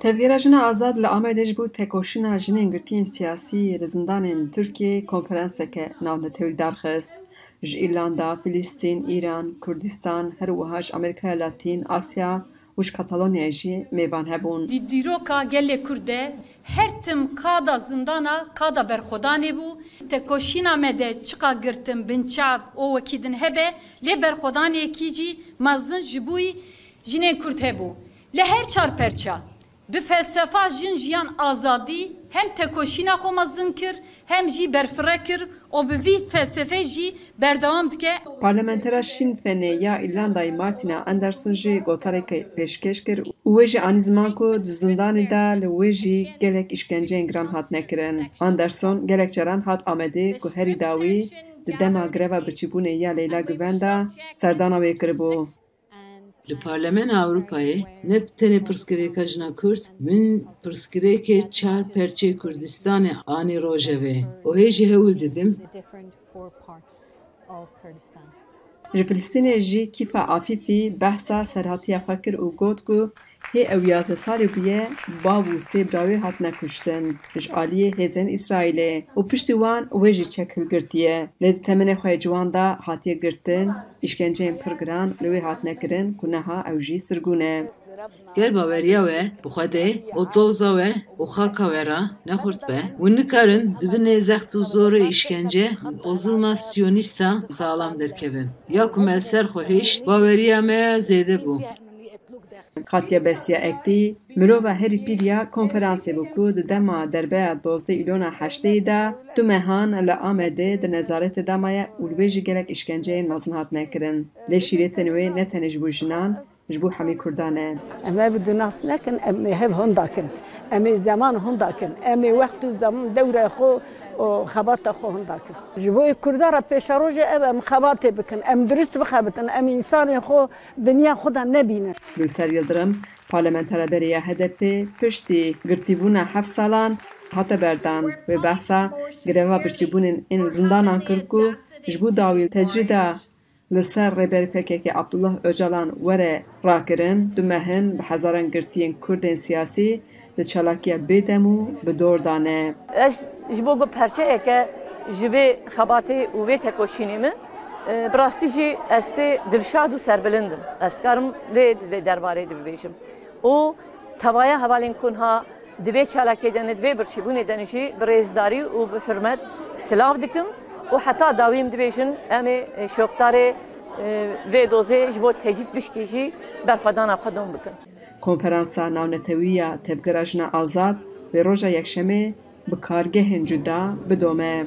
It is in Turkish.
Tevgera jina azad li Amedê ji bo tekoşîna jinên girtiyên siyasî li zindanên Tirkiyeyê konferanseke navnetewî darxist. Ji Îrlanda, Filîstîn, Îran, Kurdistan, her wiha ji Amerîkaya Latîn, Asya û ji Katalonyayê jî mêvan hebûn. Di dîroka gelê Kurd de her tim qada zindana qada berxwedanê bû tekoşîna me de çiqa girtin binçav o wekî hebe lê berxwedanekî jî mezin ji bûî jinên Kurd hebû. Li her çar perça bi felsefa jin jiyan azadî hem tekoşîna xwe mezin kir hem jî berfire kir û bi vî felsefe jî berdewam dike Parlamentera Sinn Féinê ya Îrlandayê Martina Anderson jî gotarekê pêşkêş kir û wê jî anî ziman ku di zindanê de li wê jî gelek îşkenceyên giran hatine kirin. Anderson gelek caran hat Amedê ku herî dawî di dema greva birçîbûnê ya Leyla Güven de serdana wê kiribû. Li Parlamena Avrupayê ne tenê pirsgirêka jina Kurd, min pirsgirêkê çar perçê Kurdistanê anî rojevê. Û hê jî hewil didim the different four parts of Kurdistan. Ji Filistînê jî Kîfa Afîfî behsa serhatiya xwe kir û got ku hê ew yazde salê bûye bav û sê birawê hatine kuştin ji aliyê hêzên İsraîlê û piştî wan wê jî çek hilgirtiye. Lê di temenê xwe yê ciwan de hatiye girtin, îşkenceyên pir giran li wê hatine kirin ku neha ew jî sirgûn e. Gel baweriya we bi Xwedê û doza we û xaka we ra nexurt be û nikarin di binê zext û zorê îşkence û zilma Siyonîsta salam derkevin. Ya ku ser xwe baweriya me zêde bû. Xatiya Besiya Ektî, mirova herî pîr ya konferansê bû di dema derbeya dozdeh îlona heşteyê de du mehan li Amedê di nezaretê de maye û li wê jî gelek îşkenceyên mezin jinan, جبو حمي كردانة أما بدو ناس لكن أمي هب هنداكن أمي زمان هنداكن أمي وقت زمان دورة خو خبات خو هنداكن جبو كردارة پیش روجة أم خبات بكن أم درست بخبتن أم إنسان خو دنيا خدا نبينن گلسر يلدرم پارلمانتر بريا هدف پشتی گرتیبونا هفت سالان هات بردان و بحثا گرما پرچیبونن این زندانان کرد که جبو داویل تجریده li ser rêberî PKK Abdullah Öcalan were rakirin du mehin bi hezaran girtiyên Kurdên siyasî li çalakiya bêdem û bi dor dane. Ez ji bo perçeyeke ji vê xebatê û vê tekoşînê min bi rastî jî ez pê dilşad û serbilindim. Ez dikarim lê derbarê dibêjim. û tevaya hevalên kunha divê çalakê de divê birçîbûnê de jî bi û heta dawîm dibêjin em ê şoktarê vê dozê ji bo tecît bişkî jî berxwedana xwe dom bikin. Konferansa navnetewiya tevgera jina azad ve roja yekşemê bi kargehên cuda bidome.